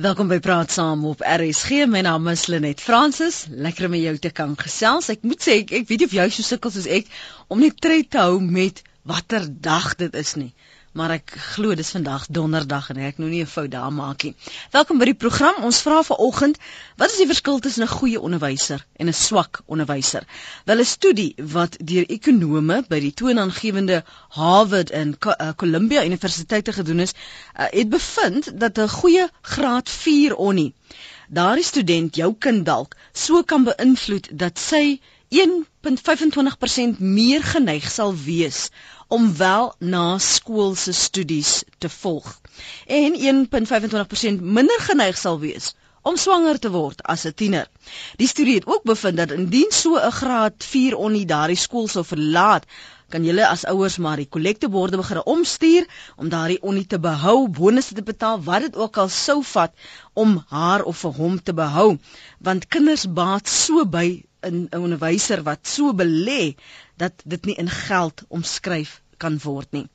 Welkom by Praat Saam op RSG. My naam is Lenet Fransis. Lekker om jou te kan gesels. Ek moet sê ek, ek weet nie of jy so sukkel soos ek om net tred te hou met watter dag dit is nie maar ek glo dis vandag donderdag en ek nou nie 'n fout daar maak nie. Welkom by die program. Ons vra vanoggend, wat is die verskil tussen 'n goeie onderwyser en 'n swak onderwyser? Wel 'n studie wat deur ekonome by die toonaangewende Harvard en uh, Columbia Universiteite gedoen is, uh, het bevind dat 'n goeie graad 4 onnie daardie student jou kind dalk so kan beïnvloed dat sy 1.25% meer geneig sal wees om wel na skoolse studies te volg en 1.25% minder geneig sal wees om swanger te word as 'n tiener. Die studie het ook bevind dat indien so 'n graad 4 onnie daardie skool sou verlaat, kan julle as ouers maar die kollekteborde begin omstuur om daardie onnie te behou, bonusse te betaal, wat dit ook al sou vat om haar of vir hom te behou, want kinders baat so by 'n onderwyser wat so belê dat dit nie in geld omskryf kan word nie.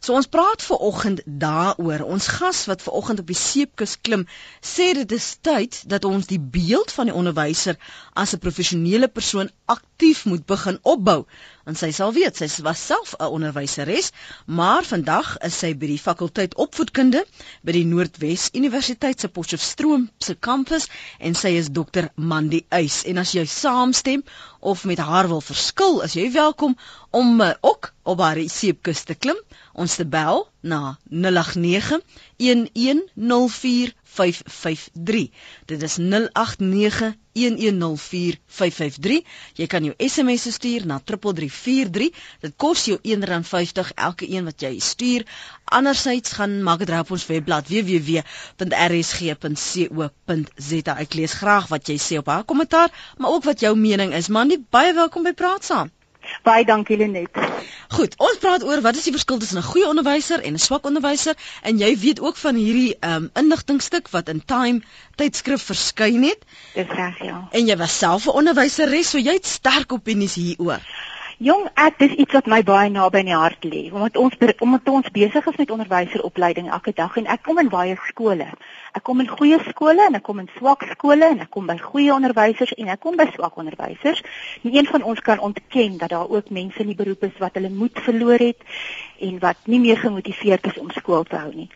So ons praat ver oggend daaroor. Ons gas wat ver oggend op die seepkus klim, sê dit is tyd dat ons die beeld van die onderwyser as 'n professionele persoon aktief moet begin opbou. En sy sal weet, sy was self 'n onderwyseres, maar vandag is sy by die fakulteit opvoedkunde by die Noordwes Universiteit se Potchefstroom se kampus en sy is dokter Mandy Uys. En as jy saamstem of met haar wil verskil, is jy welkom om uh, ook op haar seepkus te klim ons te bel na 089 1104553. Dit is 089 1104553. Jy kan jou SMS stuur na 3343. Dit kos jou R1.50 elke een wat jy stuur. Andersyds gaan maak dit op ons webblad www.rsg.co.za. Ek lees graag wat jy sê op haar kommentaar, maar ook wat jou mening is. Man, baie welkom by Praat Saam. Baie dankie Lenet. Goed, ons praat oor wat is die verskil tussen 'n goeie onderwyser en 'n swak onderwyser en jy weet ook van hierdie um, inligtingstuk wat in Time tydskrif verskyn het. Dis reg, ja. En jy was self 'n onderwyseres, so jy het sterk opinies hieroor. Jong, ek dis iets wat my baie naby in die hart lê, omdat ons omdat ons besig is met onderwyseropleiding elke dag en ek kom in baie skole. Ek kom in goeie skole en ek kom in swak skole en ek kom by goeie onderwysers en ek kom by swak onderwysers. Nie een van ons kan ontken dat daar ook mense in die beroep is wat hulle moed verloor het en wat nie meer gemotiveerd is om skool te hou nie.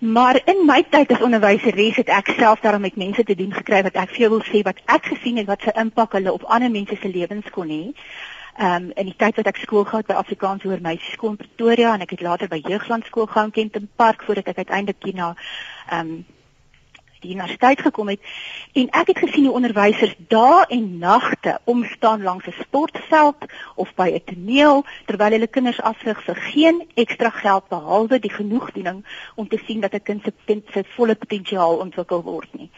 Maar in my tyd as onderwyseres het ek self daarmee met mense te doen gekry wat ek vir jou wil sê wat ek gesien het wat se impak hulle op ander mense se lewens kon hê. Ehm um, in die tyd wat ek skool gehad by Afrikaans Hoër Meisieskool in Pretoria en ek het later by Jeugland Skool gaan in Kempton Park voordat ek uiteindelik hier na ehm um, die universiteit gekom het en ek het gesien hoe onderwysers dae en nagte omstaan langs 'n sportveld of by 'n toneel terwyl hulle kinders afrig vir geen ekstra geld behalwe die genoegdoening om te sien dat 'n kind se volle potensiaal ontwikkel word nie.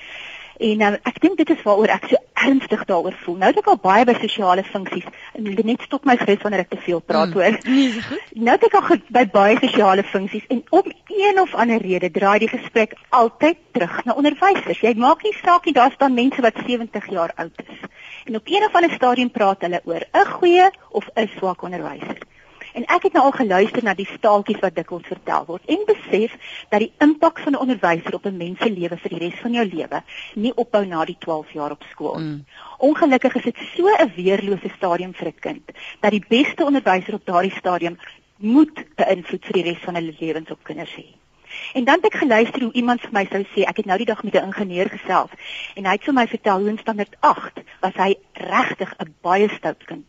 En um, ek dink dit is waaroor ek so ernstig daaroor voel. Nou het ek al baie by sosiale funksies en net stop my gerus wanneer ek te veel praat hoor. Mm, nee, nou het ek al by baie sosiale funksies en om een of ander rede draai die gesprek altyd terug na onderwysers. Jy maak nie saak nie, daar staan mense wat 70 jaar oud is. En op een of ander stadium praat hulle oor 'n goeie of 'n swak onderwyser. En ek het nou al geluister na die staaltjies wat dikwels vertel word en besef dat die impak van 'n onderwyser op 'n mens se lewe vir die res van jou lewe nie ophou na die 12 jaar op skool. Mm. Ongelukkig is dit so 'n weerlose stadium vir 'n kind dat die beste onderwyser op daardie stadium moet 'n invloed vir die res van hulle lewens op kinders hê. En dan het ek geluister hoe iemand vir my sou sê, ek het nou die dag met 'n ingenieur gesels en hy het vir my vertel hoe in standaard 8 was hy regtig 'n baie stout kind.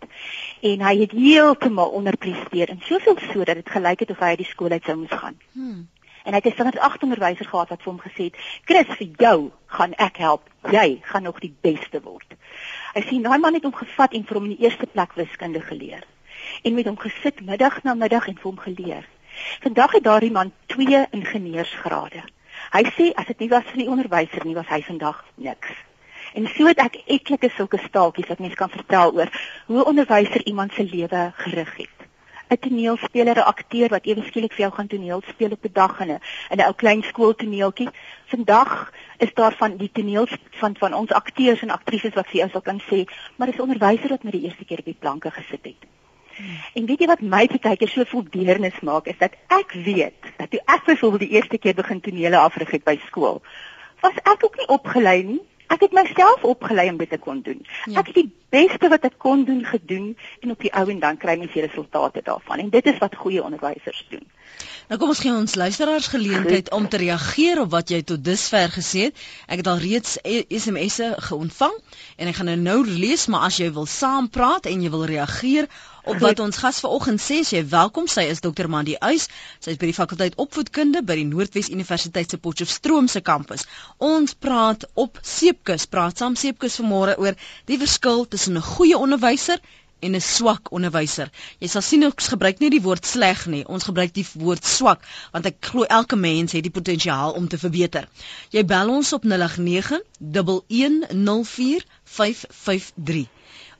En hy het heeltemal onderpresteer en soveel so dat dit gelyk het of hy uit die skool uit sou moes gaan. Hmm. En hy het 'n standaard 8 onderwyser gehad wat vir hom gesê het: "Chris, vir jou gaan ek help. Jy gaan nog die beste word." Hy sien daai man het hom gevat en vir hom in die eerste plek wiskunde geleer. En met hom gesit middag na middag en vir hom geleer. Vandag het daardie man twee ingenieursgrade. Hy sê as dit nie was vir die onderwyser nie, was hy vandag niks. En so het ek etlike sulke staaltjies wat mense kan vertel oor hoe 'n onderwyser iemand se lewe gerig het. 'n Toneelspeler, 'n akteur wat ewe skielik vir jou gaan toneel speel op 'n dag in 'n in 'n ou klein skooltoneeltjie. Vandag is daar van die toneels van van ons akteurs en aktrises wat vir jou sal kan sê, maar dis 'n onderwyser wat met die eerste keer op die planke gesit het. En weet jy wat my baie keer so vol deernis maak is dat ek weet dat toe ek byvoorbeeld die eerste keer begin tonele afrig het by skool was ek ook nie opgelei nie. Ek het myself opgelei om dit te kon doen. Ja. Ek het die beste wat ek kon doen gedoen en op die ou en dan kry mens die resultate daarvan. En dit is wat goeie onderwysers doen. Nou kom ons gee ons luisteraars geleentheid om te reageer op wat jy tot dusver gesê het. Ek het al reeds SMS'e geontvang en ek gaan nou nou lees, maar as jy wil saampraat en jy wil reageer op wat ons gas vanoggend sê, jy welkom. Sy is Dr. Mandy Uys. Sy is by die fakulteit opvoedkunde by die Noordwes Universiteit se Potchefstroom se kampus. Ons praat op Seepkus, praat saam Seepkus vanmôre oor die verskil tussen 'n goeie onderwyser en 'n swak onderwyser. Jy sal sien ons gebruik nie die woord sleg nie, ons gebruik die woord swak want ek glo elke mens het die potensiaal om te verbeter. Jy bel ons op 089 1104553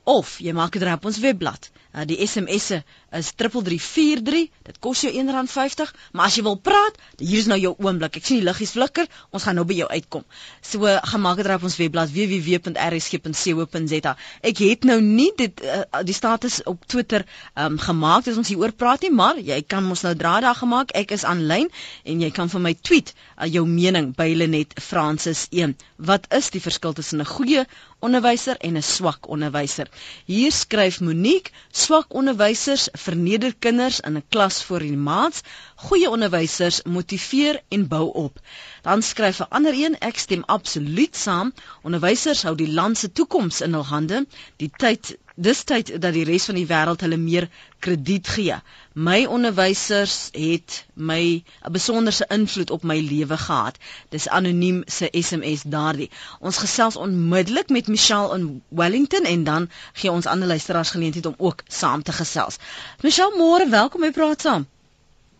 of jy maak dit op ons webblad. Uh, die SMS'e is 3343. Dit kos jou R1.50, maar as jy wil praat, hier is nou jou oomblik. Ek sien die liggies flikker. Ons gaan nou by jou uitkom. So gaan maak dit op ons webblad www.rsg.co.za. Ek het nou nie dit uh, die status op Twitter um, gemaak as ons hier oor praat nie, maar jy kan mos nou draaidag gemaak. Ek is aanlyn en jy kan vir my tweet uh, jou mening by Lenet Francis 1. Wat is die verskil tussen 'n goeie onderwyser en 'n swak onderwyser? Hier skryf Monique swak onderwysers verneder kinders in 'n klas voor die maats, goeie onderwysers motiveer en bou op. Dan skryf 'n ander een, ek stem absoluut saam, onderwysers hou die land se toekoms in hul hande. Die tyd dis tyd dat die res van die wêreld hulle meer krediet gee. My onderwysers het my 'n besonderse invloed op my lewe gehad. Dis anoniem se SMS daardie. Ons gesels onmiddellik met Michelle in Wellington en dan gee ons ander luisteraars geleentheid om ook saam te gesels. Michelle, môre, welkom by Praat Saam.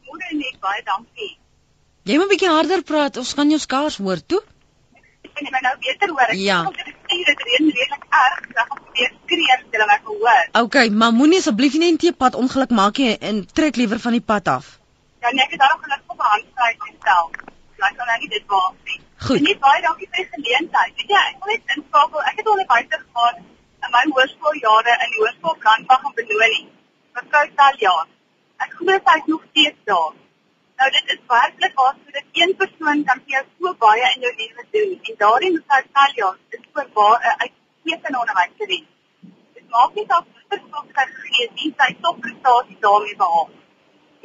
Môre net baie dankie. Jy moet 'n bietjie harder praat, ons kan jou skaars hoor toe. Kan jy my nou beter hoor? Ek ja. Sien dit reën redelik erg, dan gaan ek weer skree jy my hoor. Okay, maar moenie asseblief nie 'n teepad ongeluk maak nie en trek liewer van die pad af. Ja, nee, ek het daarom gelukkig op 'n handskryf gestel. Ek kan nou nie dit waag nie. Goed. En nie baie dankie vir die geleentheid. Weet jy, ek wil net inskakel. Ek het al net buite gegaan in my hoërskooljare in hoërskool Brandwag en Benoni. Mevrou Talja. Ek glo sy is nog steeds daar. Nou dit is werklik waar so dat een persoon kan vir jou so baie in jou lewe doen en daardie mevrou Talia is vir waar 'n uitstekende onderwyser is. Dit maak nie saak watter skool sy gegee het, sy top prestasie daarmee behaal.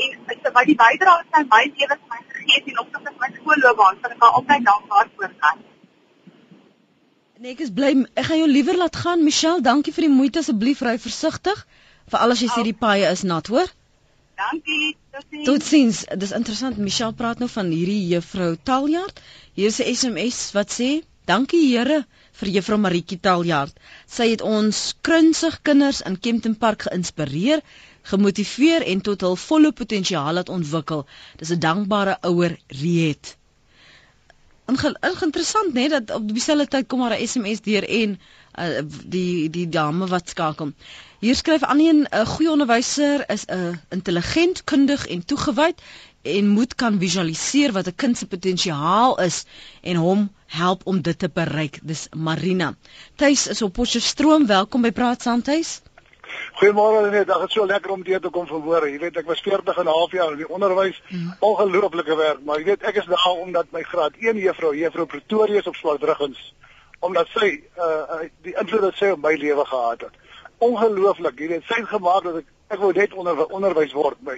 En ek sê baie bydrae aan my lewe vir my gegee en ook tot my skoolloopbaan, sal ek haar altyd dankbaar voor gaan. Nee, ek is bly. Ek gaan jou liewer laat gaan, Michelle. Dankie vir die moeite asseblief, ry versigtig. Veral as jy sê die paaie is nat, hoor? Dankie. Totsiens. Dis interessant. Michelle praat nou van hierdie juffrou Taljaard. Hier is 'n SMS wat sê: "Dankie Here vir juffrou Maritjie Taljaard. Sy het ons krunsig kinders in Kempton Park geïnspireer, gemotiveer en tot hul volle potensiaal laat ontwikkel. Dis 'n dankbare ouer, Riet." Interessant net dat op dieselfde tyd kom maar 'n SMS deur en uh, die die dame wat skakel. Hier skryf Annie 'n goeie onderwyser is 'n uh, intelligent, kundig en toegewyd en moet kan visualiseer wat 'n kind se potensiaal is en hom help om dit te bereik. Dis Marina. Tuis is op Potchefstroom. Welkom by Praat saam tuis. Goeiemôre net. Dit is so lekker om hier te kom verhoor. Jy weet ek was 40 en 'n half jaar in die onderwys. Mm. Ongelooflike werk, maar jy weet ek is daar omdat my graad 1 juffrou, juffrou Pretoria is op Swartruggens omdat sy uh die invloed wat sy op my lewe gehad het ongelooflik. Jy weet, sy het gemaak dat ek ek wou net onder onderwys word by.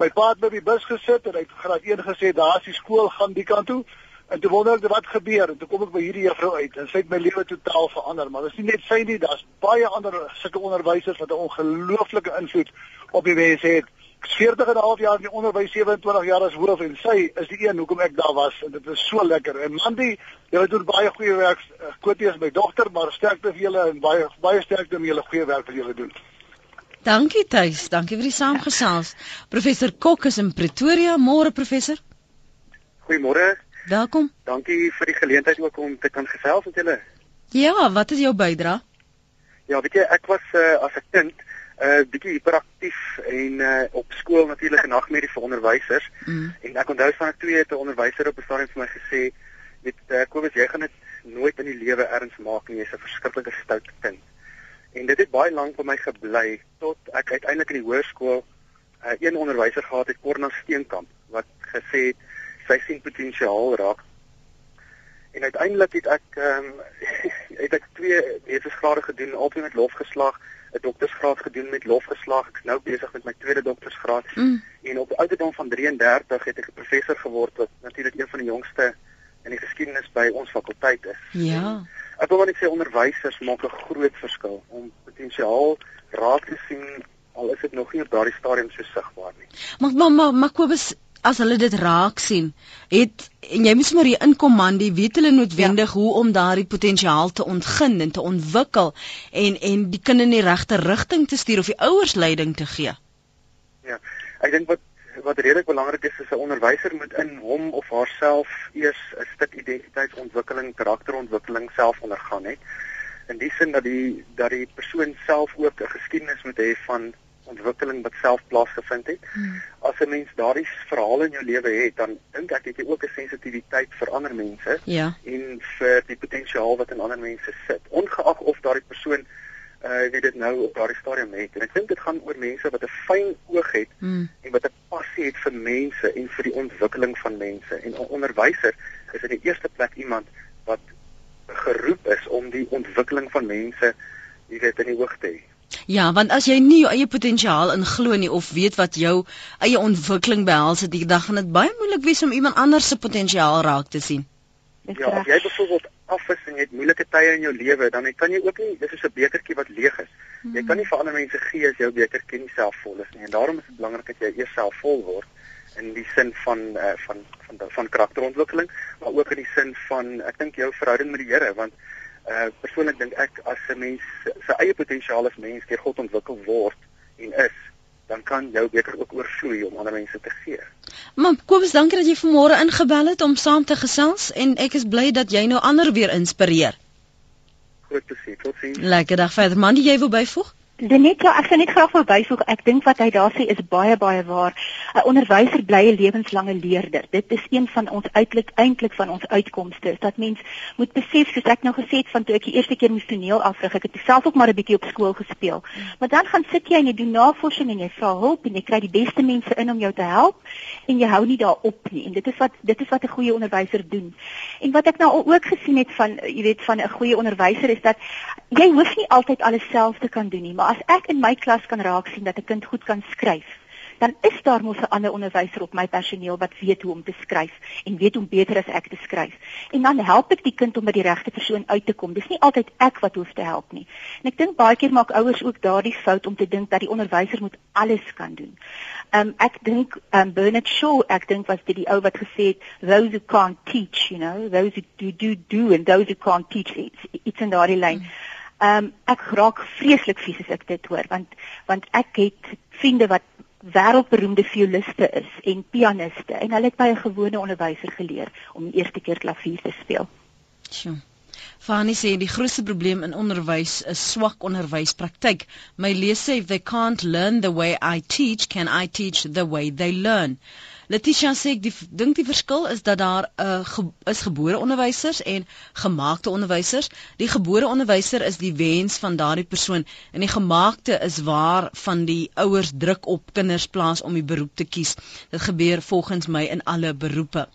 My pa het by die bus gesit en hy het graad 1 gesê daar's die skool gaan die kant toe. En toe wonder ek wat gebeur en toe kom ek by hierdie juffrou uit en sy het my lewe totaal verander. Maar dis nie net sy nie, daar's baie ander sulke onderwysers wat 'n ongelooflike invloed op die mense het. 40 en 'n half jaar in die onderwys, 27 jaar as hoof en sy is die een hoekom ek daar was en dit is so lekker. En Mandy, jy doen baie goeie werk. Kotie is my dogter, maar sterkte vir julle en baie baie sterkte met julle goeie werk wat julle doen. Dankie Tuis, dankie vir die saamgesels. Professor Kok is in Pretoria, môre professor. Goeiemôre. Welkom. Dankie vir die geleentheid ook om te kan gesels met julle. Ja, wat is jou bydrae? Ja, weet jy, ek was uh, as 'n kind uh bietjie hiperaktief en uh op skool natuurlik 'n nagmerrie vir onderwysers. Mm. En ek onthou van ek twee het 'n onderwyser op 'n stadium vir my gesê, "Weet uh, Kobus, jy gaan dit nooit in die lewe erns maak nie. Jy's 'n verskriklike stout kind." En dit het baie lank by my gebly tot ek uiteindelik in die hoërskool uh een onderwyser gehad het, Corna Steenkamp, wat gesê het sy sien potensiaal raak. En uiteindelik het ek ehm um, het ek twee wetenskapgrade gedoen, albei met lofgeslag, 'n doktorsgraad gedoen met lofgeslag. Ek's nou besig met my tweede doktorsgraad. Mm. En op die ouderdom van 33 het ek 'n professor geword wat natuurlik een van die jongste in die geskiedenis by ons fakulteit is. Ja. En ek wil net sê onderwysers maak 'n groot verskil om potensiaal raak te sien al is dit nog nie op daardie stadium so sigbaar nie. Maar maar maar, maar Kobus as hulle dit raak sien, het en jy moet maar hier inkom man, die weet hulle noodwendig ja. hoe om daardie potensiaal te ontgin en te ontwikkel en en die kinders in die regte rigting te stuur of die ouers leiding te gee. Ja. Ek dink wat wat redelik belangrik is is 'n onderwyser moet in hom of haarself eers 'n stuk identiteitsontwikkeling, karakterontwikkeling self ondergaan het. In die sin dat die dat die persoon self ook 'n geskiedenis moet hê van ontwikkeling wat self plaasgevind het. Hmm. As 'n mens daardie verhaal in jou lewe het, dan dink ek het jy ook 'n sensitiwiteit vir ander mense ja. en vir die potensiaal wat in ander mense sit, ongeag of daardie persoon uh wie dit nou op daardie stadium het. En ek dink dit gaan oor mense wat 'n fyn oog het hmm. en wat 'n passie het vir mense en vir die ontwikkeling van mense. En 'n onderwyser is in die eerste plek iemand wat geroep is om die ontwikkeling van mense, jy weet, in die oog te hê. Ja, want as jy nie jou eie potensiaal inglo nie of weet wat jou eie ontwikkeling behels, het dan gaan dit baie moeilik wees om iemand anders se potensiaal raak te sien. Ja, as jy byvoorbeeld af is en jy het moeilike tye in jou lewe, dan kan jy ook nie dis is 'n bekertjie wat leeg is. Hmm. Jy kan nie vir ander mense gee as jou bekertjie nie self vol is nie. En daarom is dit belangrik dat jy eers self vol word in die sin van uh, van van van karakterontwikkeling, maar ook in die sin van ek dink jou verhouding met die Here, want uh persoonlik dink ek as 'n mens sy eie potensiaal as mens deur God ontwikkel word en is, dan kan jou beker ook oorvloei om ander mense te gee. Maar Kobus, dankie dat jy vanmôre ingebel het om saam te gesels en ek is bly dat jy nou ander weer inspireer. Groot plesier. Totsiens. Lekker dag verder. Man, jy wil byvoeg? Net ja, ek sou net graag verbyvoeg. Ek dink wat hy daar sê is baie baie waar. 'n Onderwyser bly 'n lewenslange leerder. Dit is een van ons uitlik eintlik van ons uitkomste. Dat mens moet besef soos ek nou gesê het van toe ek die eerste keer moes toneel afrig, ek het self ook maar 'n bietjie op skool gespeel. Maar dan gaan sit jy en jy doen navorsing en jy vra hulp en jy kry die beste mense in om jou te help en jy hou nie daarop nie. En dit is wat dit is wat 'n goeie onderwyser doen. En wat ek nou ook gesien het van jy weet van 'n goeie onderwyser is dat jy hoef nie altyd alles self te kan doen nie, maar as ek in my klas kan raak sien dat 'n kind goed kan skryf, dan is daar mos 'n ander onderwyser op my personeel wat weet hoe om te skryf en weet hoe beter as ek te skryf. En dan help ek die kind om by die regte persoon uit te kom. Dis nie altyd ek wat hoef te help nie. En ek dink baie keer maak ouers ook daardie fout om te dink dat die onderwyser moet alles kan doen. Um ek dink um Bernard Shaw, ek dink was dit die ou wat gesê het those who can't teach, you know, those who do do do and those who can't teach it's, it's in daardie lyn. Mm. Ehm um, ek raak vreeslik vies as ek dit hoor want want ek het vriende wat wêreldberoemde violiste is en pianiste en hulle het by 'n gewone onderwyser geleer om die eerste keer klavier te speel. Sjoe. Fanny sê die grootste probleem in onderwys is swak onderwyspraktyk. My lees sê if they can't learn the way I teach, can I teach the way they learn? Letitia sê ek dink die verskil is dat daar 'n uh, ge, is gebore onderwysers en gemaakte onderwysers. Die gebore onderwyser is die wens van daardie persoon en die gemaakte is waar van die ouers druk op kinders plaas om die beroep te kies. Dit gebeur volgens my in alle beroepe.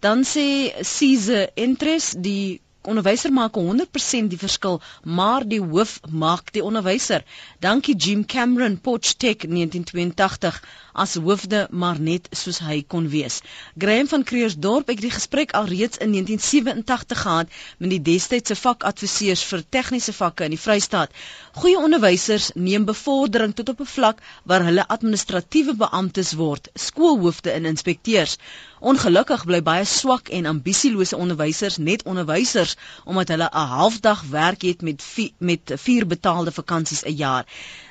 Dan sê Cese Interest die onderwyser maak 100% die verskil, maar die hoof maak die onderwyser. Dankie Jim Cameron Potchtek 1982 as hoofde maar net soos hy kon wees. Graham van Creersdorp het die gesprek al reeds in 1987 gehad met die destydse vakadviseurs vir tegniese vakke in die Vrystaat. Goeie onderwysers neem bevordering tot op 'n vlak waar hulle administratiewe beamptes word, skoolhoofde en inspekteurs. Ongelukkig bly baie swak en ambisielose onderwysers net onderwysers omdat hulle 'n halfdag werk het met vier, met vier betaalde vakansies 'n jaar.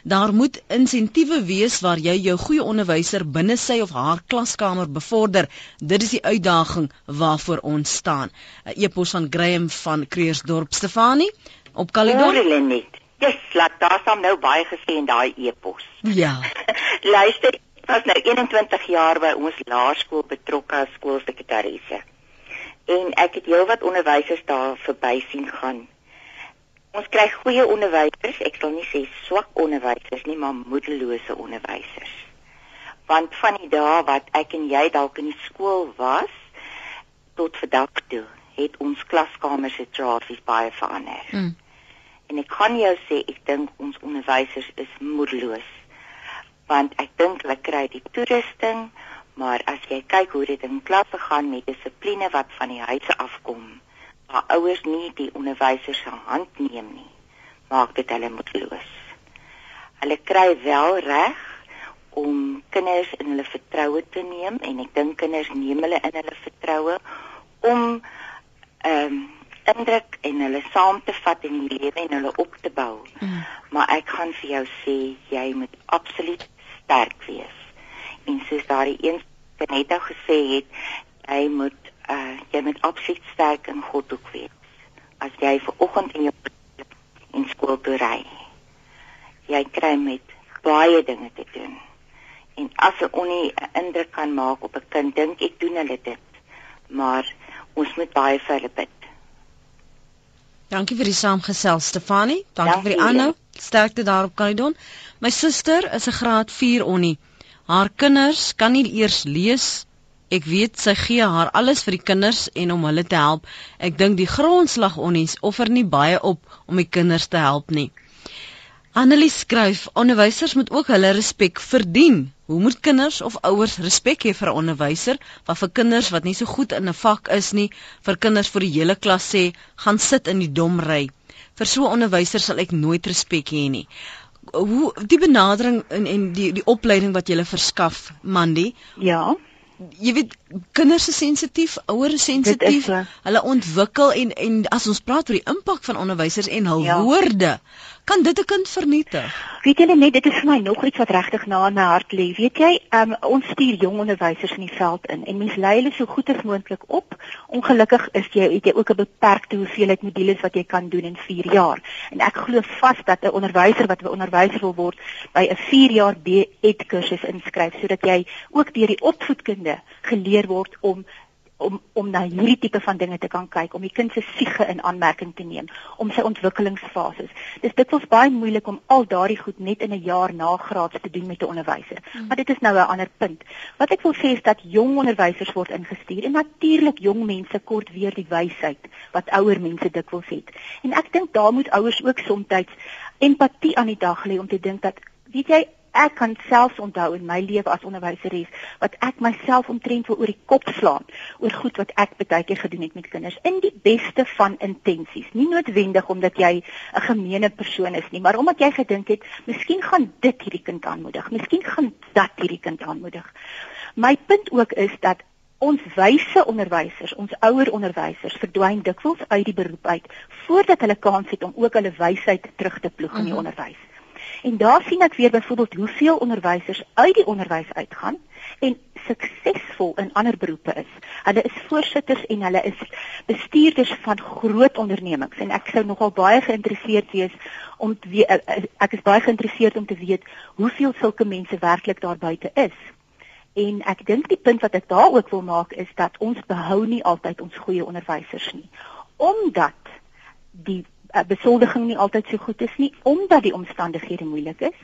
Daar moet insentiewe wees waar jy jou goeie onderwyser binne sy of haar klaskamer bevorder. Dit is die uitdaging waarvoor ons staan. 'n E-pos van Graham van Creersdorp Stefanie op Caledon. Yes, laat daar staan nou baie gesê in daai e-pos. Ja. Luister, ek was nou 21 jaar by ons laerskool betrokke as skoolsekretarisse. En ek het heelwat onderwysers daar verby sien gaan Ons kry goeie onderwysers, ek sal nie sê swak onderwysers nie, maar moedelose onderwysers. Want van die dae wat ek en jy dalk in die skool was tot vandag toe, het ons klaskamer situasies baie verander. Mm. En ek kan jou sê ek dink ons onderwysers is moedeloos. Want ek dink hulle kry die toerusting, maar as jy kyk hoe dit in klasse gaan met dissipline wat van die huise afkom, waar ouers nie die onderwysers se hand neem nie, maak dit hulle moedeloos. Hulle kry wel reg om kinders in hulle vertroue te neem en ek dink kinders neem hulle in hulle vertroue om ehm um, indruk en hulle saam te vat in die lewe en hulle op te bou. Mm. Maar ek gaan vir jou sê jy moet absoluut sterk wees. En soos daardie een net nou gesê het, jy moet uh jy moet absoluut sterk in God ook wees. As jy ver oggend in jou in skool toe ry. Jy kry met baie dinge te doen. En as 'n onie 'n indruk kan maak op 'n kind, dink ek doen hulle dit. Maar ons moet baie vir hulle bid. Dankie vir die saamgesel Stefanie. Dankie Dankie vir die aanhou. Sterkte daar op Caledon. My suster is 'n graad 4 onnie. Haar kinders kan nie eers lees. Ek weet sy gee haar alles vir die kinders en om hulle te help. Ek dink die grondslag onnies offer nie baie op om die kinders te help nie. Annelie skryf: Onderwysers moet ook hulle respek verdien. Hoe moet kinders of ouers respek hê vir 'n onderwyser wat vir kinders wat nie so goed in 'n vak is nie, vir kinders vir die hele klas sê, gaan sit in die dom ry. Vir so 'n onderwyser sal ek nooit respek hê nie. Hoe die benadering en en die die opleiding wat jy verskaf, Mandy, Ja, jy weet kinders is sensitief, ouers is sensitief. Hulle ontwikkel en en as ons praat oor die impak van onderwysers en hul Ja. woorde, kan dit 'n kind vernietig. Weet julle net, dit is vir my nog iets wat regtig na in my hart lê. Weet jy, um, ons stuur jong onderwysers in die veld in en mens lei hulle so goed as moontlik op. Ongelukkig is jy het jy ook 'n beperkte hoeveelheid modules wat jy kan doen in 4 jaar. En ek glo vas dat 'n onderwyser wat 'n onderwyser wil word, by 'n 4 jaar B.Ed kursus inskryf sodat jy ook deur die opvoedkunde geleer word om om om na hierdie tipe van dinge te kan kyk, om die kind se siege in aanmerking te neem, om sy ontwikkelingsfases. Dis dikwels baie moeilik om al daardie goed net in 'n jaar na graads te doen met 'n onderwyser. Maar dit is nou 'n ander punt. Wat ek wil sê is dat jong onderwysers word ingestuur en natuurlik jong mense kort weer die wysheid wat ouer mense dikwels het. En ek dink daar moet ouers ook soms empatie aan die dag lê om te dink dat weet jy Ek kan selfs onthou in my lewe as onderwyseres wat ek myself omtrent wil oor die kop slaan oor goed wat ek baie keer gedoen het met kinders in die beste van intensies. Nie noodwendig omdat jy 'n gemeene persoon is nie, maar omdat jy gedink het, miskien gaan dit hierdie kind aanmoedig, miskien gaan dat hierdie kind aanmoedig. My punt ook is dat ons wyse onderwysers, ons ouer onderwysers verdwyn dikwels uit die beroep uit voordat hulle kans het om ook hulle wysheid terug te ploeg in die Mhm. onderwys. En daar sien ek weer byvoorbeeld hoeveel onderwysers uit die onderwys uitgaan en suksesvol in ander beroepe is. Hulle is voorsitters en hulle is bestuurders van groot ondernemings en ek sou nogal baie geïnteresseerd wees om weet, ek is baie geïnteresseerd om te weet hoeveel sulke mense werklik daar buite is. En ek dink die punt wat ek daar ook wil maak is dat ons behou nie altyd ons goeie onderwysers nie. Omdat die uh, besoldiging nie altyd so goed is nie omdat die omstandighede moeilik is.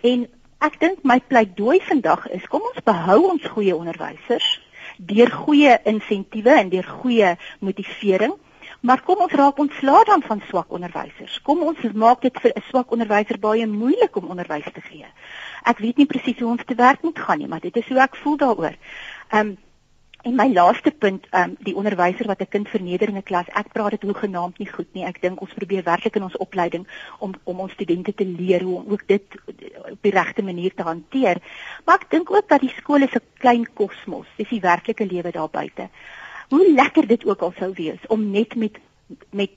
En ek dink my pleidooi vandag is kom ons behou ons goeie onderwysers deur goeie insentiewe en deur goeie motivering. Maar kom ons raak ontslae dan van swak onderwysers. Kom ons maak dit vir 'n swak onderwyser baie moeilik om onderwys te gee. Ek weet nie presies hoe ons te werk moet gaan nie, maar dit is hoe ek voel daaroor. Ehm um, En my laaste punt, ehm um, die onderwyser wat 'n kind verneder in 'n klas, ek praat dit hoegenaamd nie goed nie. Ek dink ons probeer werklik in ons opleiding om om ons studente te leer hoe om ook dit op die regte manier te hanteer. Maar ek dink ook dat die skool is 'n klein kosmos, dis die werklike lewe daar buite. Hoe lekker dit ook al sou wees om net met met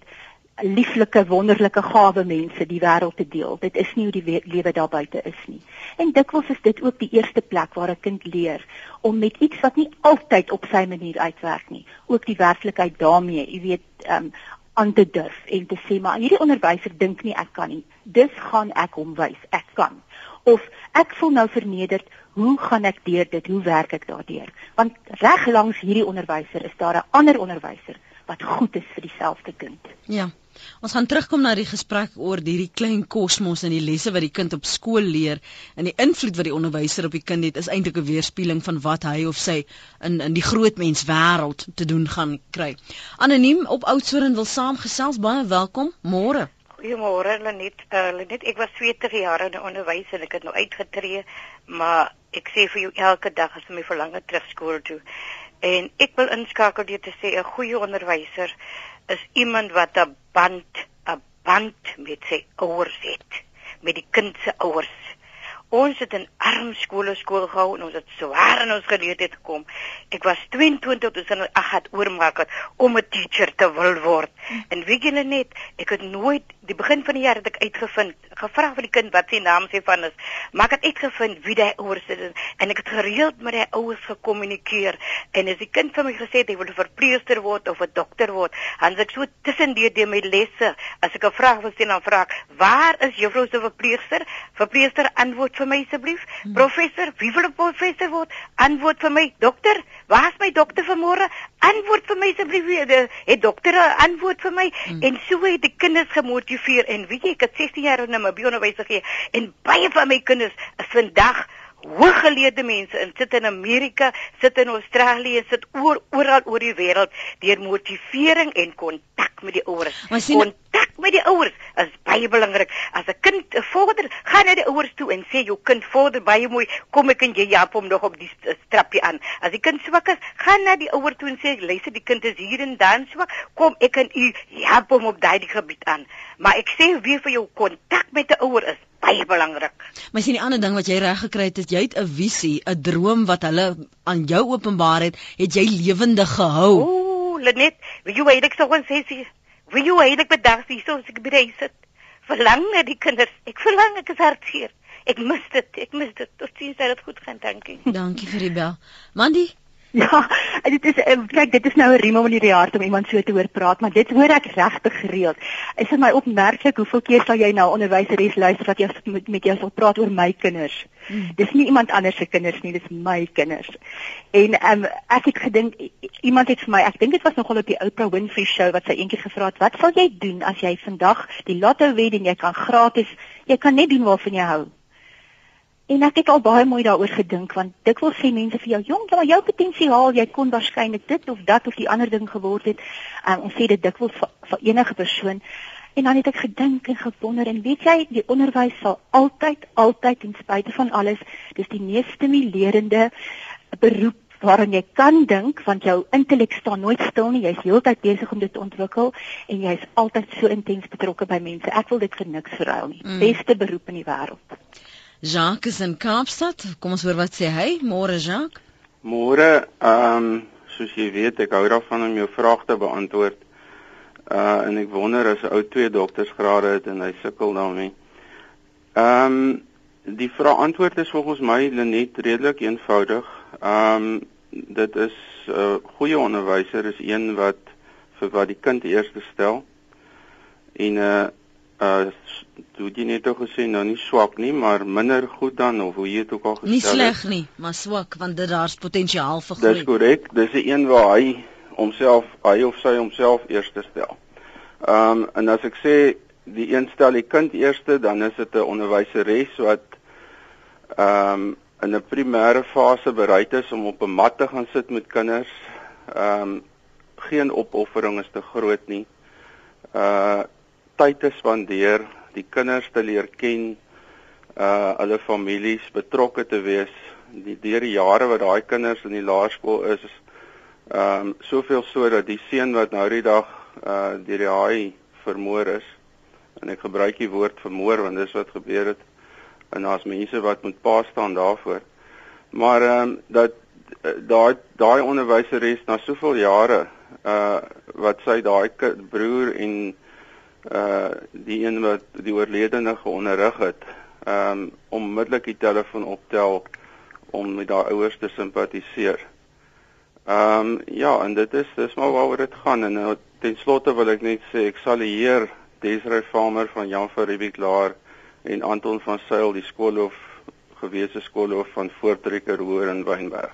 lieflike wonderlike gawe mense die wêreld te deel. Dit is nie hoe die lewe daar buite is nie. En dikwels is dit ook die eerste plek waar 'n kind leer om met iets wat nie altyd op sy manier uitwerk nie, ook die werklikheid daarmee, jy weet, ehm um, aan te durf en te sê maar hierdie onderwyser dink nie ek kan nie. Dus gaan ek hom wys ek kan. Of ek voel nou vernederd, hoe gaan ek deur dit? Hoe werk ek daardeur? Want reg langs hierdie onderwyser is daar 'n ander onderwyser wat goed is vir dieselfde kind. Ja. Ons gaan terugkom na die gesprek oor hierdie klein kosmos en die lesse wat die kind op skool leer en die invloed wat die onderwyser op die kind het is eintlik 'n weerspieëling van wat hy of sy in in die groot mens wêreld te doen gaan kry. Anoniem op Oudtshoorn wil saamgesels baie welkom. Môre. Goeiemôre Lenet. Uh, Lenet, ek was 20 jaar in onderwys en ek het nou uitgetree, maar ek sê vir jou elke dag as my verlange terug skool toe. En ek wil inskakel deur te sê 'n goeie onderwyser is iemand wat 'n band 'n band met sy ouers het, met die kind se ouers. Ons het in arm skole skool gehou en ons het swaar in ons geleerdheid gekom. Ek was 22 toe sy ag het oormaak om 'n teacher te wil word. En weet julle net, ek het nooit die begin van die jaar het ek uitgevind, gevra vir die kind wat sy naam sê van is, maar ek het uitgevind wie die ouers is en ek het gereeld met die ouers gekommunikeer en as die kind vir my gesê het hy wil 'n verpleegster word of 'n dokter word, dan ek so tussendeur deur my lesse, as ek 'n vraag wil sien dan vra ek, waar is juffrou se verpleegster? Verpleegster antwoord vir my asseblief. Hmm. Professor, wie wil 'n professor word? Antwoord vir my. Dokter, waar is my dokter vanmôre? Antwoord vir my asseblief. Het dokter 'n antwoord vir my? Hmm. En so het die kinders gemotiveer en weet jy, ek het 16 jaar in 'n onderwys gegee en baie van my kinders is vandag hooggeleerde mense in sit in Amerika, sit in Australië, sit oor oral oor die wêreld deur motivering en kontak met die ouers. Kontak met die ouers is baie belangrik. As 'n kind vorder, gaan na die ouers toe en sê jou kind vorder baie mooi, kom ek en jy help hom nog op die strappie aan. As die kind swak is, gaan na die ouer toe en sê luister die kind is hier en dan swak, kom ek en u help hom op daai gebied aan. Maar ek sê weer vir jou kontak met 'n ouer is baie belangrik. Maar sien die ander ding wat jy reg gekry het, is jy het 'n visie, 'n droom wat hulle aan jou openbaar het, het jy lewendig gehou. Ooh, Lenet, wie jy weet ek sou kon sê sy, wie jy weet ek bedag sy so ek bereis het. Verlang na die kinders. Ek verlang ek is hartseer. Ek mis dit. Ek mis dit. Tot sien sy dit goed gaan, dankie. Dankie vir die bel. Mandy Ja, dit is eh, kyk, dit is nou 'n riem om in die jaar om iemand so te hoor praat, maar dit hoor ek regtig gereeld. Is vir my opmerklik hoeveel keer sal jy na onderwyseres luister wat jy met, met jou sal praat oor my kinders. Hmm. Dis nie iemand anders se kinders nie, dis my kinders. En um, ek het gedink iemand het vir my, ek dink dit was nogal op die Oprah Winfrey show wat sy eendag gevra het, "Wat sal jy doen as jy vandag die lotto wen en jy kan gratis, jy kan net doen waarvan jy hou?" En ek het al baie mooi daaroor gedink want dikwels sê mense vir jou, "Jong, het jou potensiaal, jy kon waarskynlik dit of dat of die ander ding geword het." Um, ons sê dit dikwels vir, vir enige persoon. En dan het ek gedink en gewonder en weet jy, die onderwys sal altyd, altyd ten spyte van alles, dis die mees stimulerende beroep waaraan jy kan dink want jou intellek staan nooit stil nie. Jy's heeltyd besig om dit te ontwikkel en jy's altyd so intens betrokke by mense. Ek wil dit vir niks verruil nie. Mm. Beste beroep in die wêreld. Jacques is in Kaapstad. Kom ons hoor wat sê hy. Môre Jacques. Môre, ehm um, soos jy weet, ek hou daarvan om jou vrae te beantwoord. Uh en ek wonder as 'n ou twee doktorsgrade het en hy sukkel daarmee. Ehm um, die vraag antwoord is volgens my net redelik eenvoudig. Ehm um, dit is 'n uh, goeie onderwyser is een wat vir wat die kind eerste stel. En 'n uh, uh toe jy net ook gesê nou nie swak nie, maar minder goed dan of hoe jy dit ook al gesê het. Nie sleg nie, maar swak want dit daar's potensiaal vir groei. Dis korrek. Dis 'n een waar hy homself, hy of sy homself eerste stel. Um en as ek sê die een stel die kind eerste, dan is dit 'n onderwyseres wat um in 'n primêre fase bereid is om op 'n mat te gaan sit met kinders. Um geen opoffering is te groot nie. Uh tyd te spandeer, die kinders te leer ken, uh hulle families betrokke te wees. Die deur die jare wat daai kinders in die laerskool is, ehm um, soveel so dat die seun wat nou die dag uh deur die haai vermoor is, en ek gebruik die woord vermoor want dis wat gebeur het. En daar's mense wat moet pa staan daarvoor. Maar ehm um, dat daai daai onderwyseres na soveel jare uh wat sy daai broer en uh die een wat die oorledene geonderrig het, um onmiddellik die telefoon optel om met daai ouers te simpatiseer. Um ja, en dit is dis maar waaroor dit gaan en nou ten slotte wil ek net sê ek sal die Heer Desrey Farmer van Jan van Riebeeck Laar en Anton van Sail die skoolhoof gewese skoolhoof van Voortrekker Hoër in Wynberg.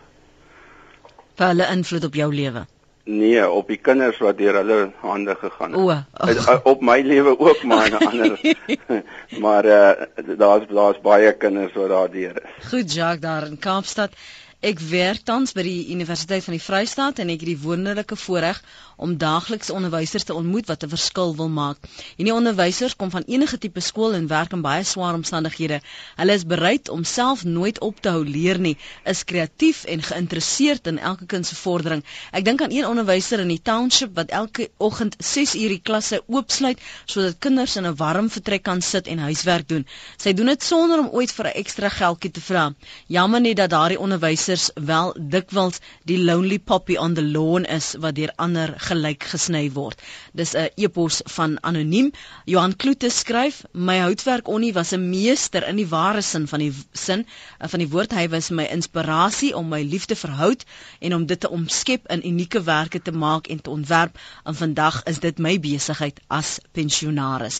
vir hulle invloed op jou lewe. Nee, op die kinders wat deur hulle hande gegaan het. O, Het, uh, op my lewe ook maar in 'n ander. maar uh daar's daar's baie kinders wat daar deur is. Goed, Jacques daar in Kaapstad. Ek werk tans by die Universiteit van die Vrystaat en ek het die wonderlike voorreg om daagliks onderwysers te ontmoet wat 'n verskil wil maak. Hierdie onderwysers kom van enige tipe skool en werk in baie swaar omstandighede. Hulle is bereid om self nooit op te hou leer nie, is kreatief en geïnteresseerd in elke kind se vordering. Ek dink aan een onderwyser in die township wat elke oggend 6 uur die klasse oopsluit sodat kinders in 'n warm vertrek kan sit en huiswerk doen. Sy doen dit sonder om ooit vir 'n ekstra geldjie te vra. Jammer net dat daardie onderwysers wel dikwels die lonely poppy on the lawn is wat deur ander gelyk gesny word. Dis 'n epos van anoniem. Johan Kloete skryf: "My houtwerk onnie was 'n meester in die ware sin van die sin eh, van die woord. Hy was my inspirasie om my liefde vir hout en om dit te omskep in unieke werke te maak en te ontwerp. En vandag is dit my besigheid as pensionaris."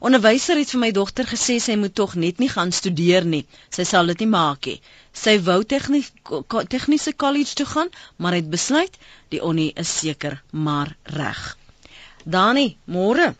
Onderwyser het vir my dogter gesê sy moet tog net nie gaan studeer nie. Sy sal dit nie maak nie. Sy wou tegniese college toe gaan, maar het besluit die onnie is seker maar reg. Dani, môre.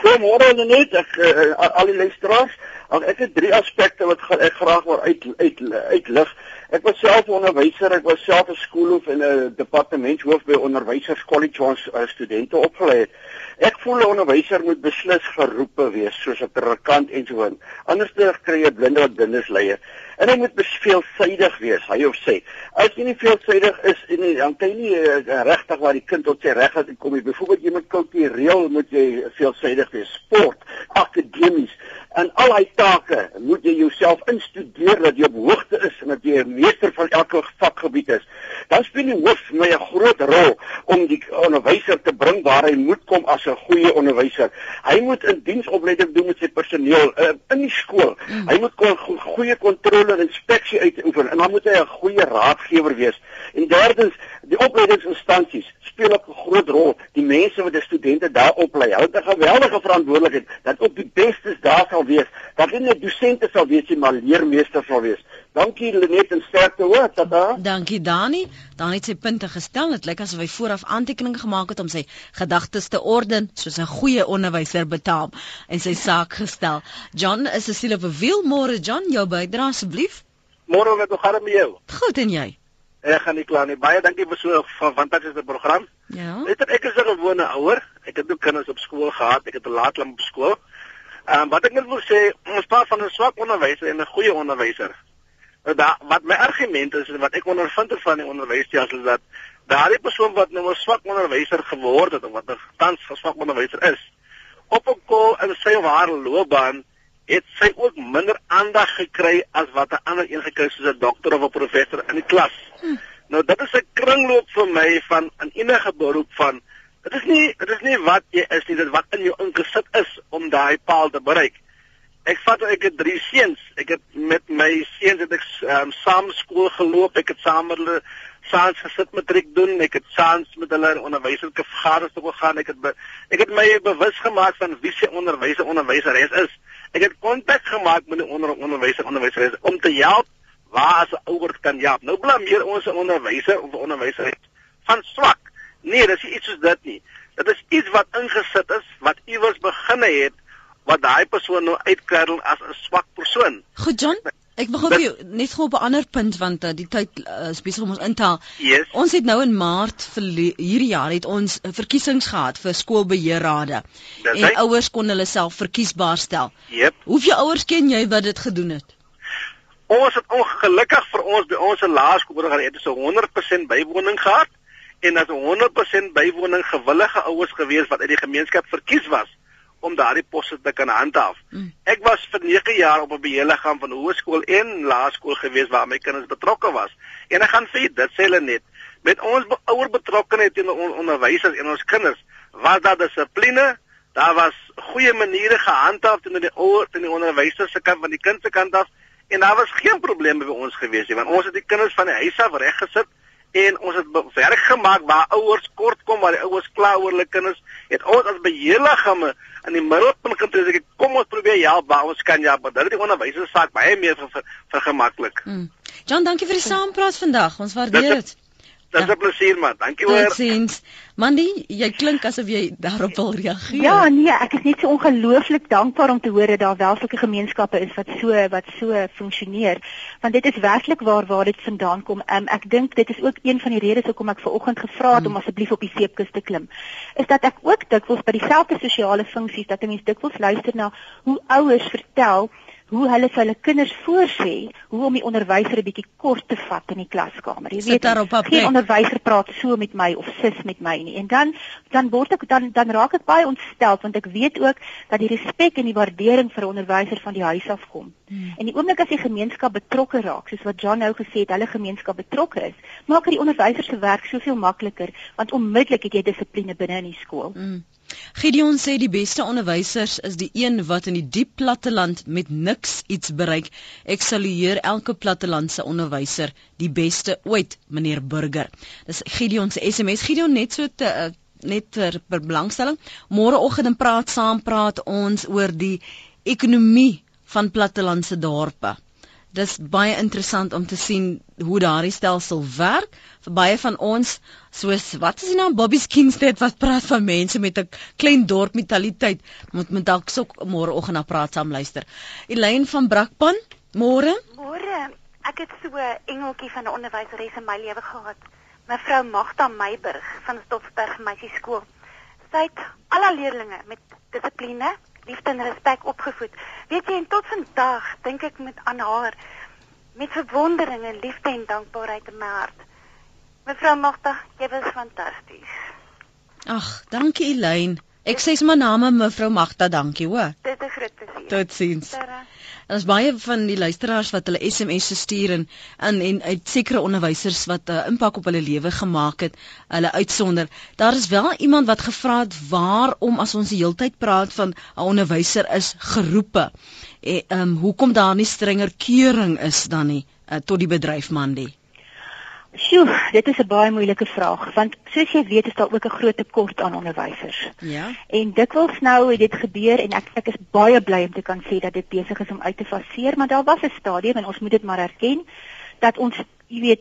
Goeiemôre net ek uh, al die luisteraars. Ek het drie aspekte wat ek graag wil uit uit uitlig. Ek was self 'n onderwyser, ek was self 'n skoolhoof en 'n departementshoof by onderwysers college waar ons uh, studente opgelei het. Ek voel 'n onderwyser moet beslis geroepe wees soos 'n predikant en so aan. Anders kry jy blinde wat blindes leie. En hy moet veelsuidig wees, hy of sy. As jy nie veelsuidig is en nie, dan kan jy nie uh, regtig waar die kind tot sy reg het kom nie. Byvoorbeeld jy moet kultureel moet jy veelsuidig wees. Sport, akademies en al daai take moet jy jouself instudeer dat jy op hoogte is en dat jy 'n meester van elke vakgebied is. Dan speel die hoof my 'n groot rol om die onderwyser te bring waar hy moet kom as 'n goeie onderwyser. Hy moet 'n diensopleiding doen met sy personeel uh, in die skool. Mm. Hy moet go goeie kontrole en inspeksie uitoefen en dan moet hy 'n goeie raadgewer wees. En derdens, die opleidingsinstansies speel ook 'n groot rol. Die mense wat die studente daar oplei, hulle het 'n geweldige verantwoordelikheid dat ook die bestes daar sal wees. Dat nie net dosente sal wees nie, maar leermeesters sal wees. Dankie Lenet en sterkte hoor, tata. Dankie Dani. Dan het sy punte gestel. Dit lyk asof hy vooraf aantekeninge gemaak het om sy gedagtes te orden soos 'n goeie onderwyser betaam en sy saak gestel. John is siel op 'n wiel. Môre John, jou bydrae asseblief. Môre wat gaan met jou? Goed en jy? Ek gaan nie kla nie. Baie dankie vir so 'n fantastiese program. Ja. Weet ek is 'n gewone ouer. Ek het ook kinders op skool gehad. Ek het 'n laatlam op skool. Ehm um, wat ek net wil sê, ons praat van 'n swak onderwyser en 'n goeie onderwyser. Da, wat my argument is en wat ek ondervind van die onderwysstelsel is dat daardie persoon wat nou 'n swak onderwyser geword het of wat 'n tans 'n swak onderwyser is, op 'n kool in sy of haar loopbaan het sy ook minder aandag gekry as wat 'n ander een gekry soos 'n dokter of 'n professor in die klas. Hm. Nou dit is 'n kringloop vir my van in enige beroep van dit is nie dit is nie wat jy is nie, dit wat in jou ingesit is om daai paal te bereik. Ek vat ek het drie seuns. Ek het met my seuns het ek um, saam skool geloop. Ek het saam met hulle saans gesit matriek doen. Ek het saans met hulle onderwyserlike vergaderings toe gegaan. Ek het be, ek het my bewus gemaak van wie se onderwyser onderwyseres is. Ek het kontak gemaak met die onder onderwyser onderwyseres om te help waar as 'n ouer kan help. Nou blameer ons 'n onderwyser of onderwyseres van swak. Nee, dis iets soos dit nie. Dit is iets wat ingesit is, wat iewers beginne het wat daai persoon nou uitkerel as 'n swak persoon. Goed John, ek wil gou net gou op 'n ander punt want uh, die tyd uh, is besig om ons in te haal. Yes. Ons het nou in Maart hierdie jaar het ons 'n verkiesings gehad vir skoolbeheerrade. En hy? ouers kon hulle self verkiesbaar stel. Yep. Hoeveel ouers ken jy wat dit gedoen het? Ons het ongelukkig vir ons by ons laerskool het ons 'n 100% bywoning gehad en as 'n 100% bywoning gewillige ouers gewees wat uit die gemeenskap verkies was om daardie poste te kan handhaaf. Mm. Ek was vir 9 jaar op 'n beheerliggaam van hoërskool en laerskool gewees waar my kinders betrokke was. En ek gaan sê dit sê hulle net met ons be ouer betrokkenheid in on onderwysers en ons kinders was daar dissipline, daar was goeie maniere gehandhaaf teenoor die ouer en die onderwysers se kant van die kind se kant af en daar was geen probleme by ons gewees nie want ons het die kinders van die huis af reggesit en ons het werk gemaak waar ouers kort kom waar die ouers kla oor hulle kinders het ons as beheerliggame in die middelpunt getree ek kom ons probeer help waar ons kan ja maar dit die onderwysers saak baie meer vir vergemaklik. Hmm. John dankie vir die saampraat vandag. Ons waardeer dit Dis 'n plesier man. Dankie hoor. Totsiens. Mandy, jy klink asof jy daarop wil reageer. Ja, nee, ek is net so ongelooflik dankbaar om te hoor dat daar wel sulke gemeenskappe is wat so wat so funksioneer, want dit is werklik waar waar dit vandaan kom. Um, ek dink dit is ook een van die redes hoekom ek ver oggend gevra het hmm. om asseblief op die seepkus te klim. Is dat ek ook dikwels by dieselfde sosiale funksies dat 'n mens dikwels luister na hoe ouers vertel hoe hulle vir hulle kinders voorsê hoe om die onderwyser 'n bietjie kort te vat in die klaskamer. Jy weet, geen onderwyser praat so met my of sis met my nie. En dan dan word ek dan dan raak ek baie ontstel want ek weet ook dat die respek en die waardering vir 'n onderwyser van die huis af kom. Hmm. En die oomblik as die gemeenskap betrokke raak, soos wat John nou gesê het, hulle gemeenskap betrokke is, maak dit die onderwyser se werk soveel makliker want onmiddellik het jy dissipline binne in die skool. Hmm. Gideon sê die beste onderwysers is die een wat in die diep platteland met niks iets bereik. Ek salueer elke plattelandse onderwyser, die beste ooit, meneer Burger. Dis Gideon se SMS. Gideon net so te uh, net ter belangstelling. Môreoggend en praat saam praat ons oor die ekonomie van plattelandse dorpe dis baie interessant om te sien hoe daardie stelsel werk baie van ons soos wat is die naam Bobby Skinstead wat praat van mense met 'n klein dorp mentaliteit moet met dalk so môre oggend na praat saam luister. Elaine van Brakpan, môre? Môre. Ek het so 'n engeltjie van 'n onderwyseres in my lewe gehad. Mevrou Magda Meiburg van Stoffberg Meisieskool. Sy het al haar leerders met dissipline liefde en respek opgevoed. Weet jy, en tot vandag dink ek met aan haar met verwondering en liefde en dankbaarheid in my hart. Mevrou Magda, jy was fantasties. Ag, dankie Elaine. Ek sê sommer name mevrou Magda, dankie hoor. Dit is groot plesier. Totsiens. Daar's baie van die luisteraars wat hulle SMS stuur en en, en uit sekere onderwysers wat 'n uh, impak op hulle lewe gemaak het, hulle uitsonder. Daar is wel iemand wat gevra het waarom as ons die heeltyd praat van 'n onderwyser is geroepe. En ehm um, hoekom daar nie strenger keuring is dan nie uh, tot die bedryf Mandy? Sjoe, dit is 'n baie moeilike vraag want soos jy weet is daar ook 'n groot tekort aan onderwysers. Ja. En dikwels nou het dit gebeur en ek ek is baie bly om te kan sê dat dit besig is om uit te faseer, maar daar was 'n stadium en ons moet dit maar erken dat ons, jy weet,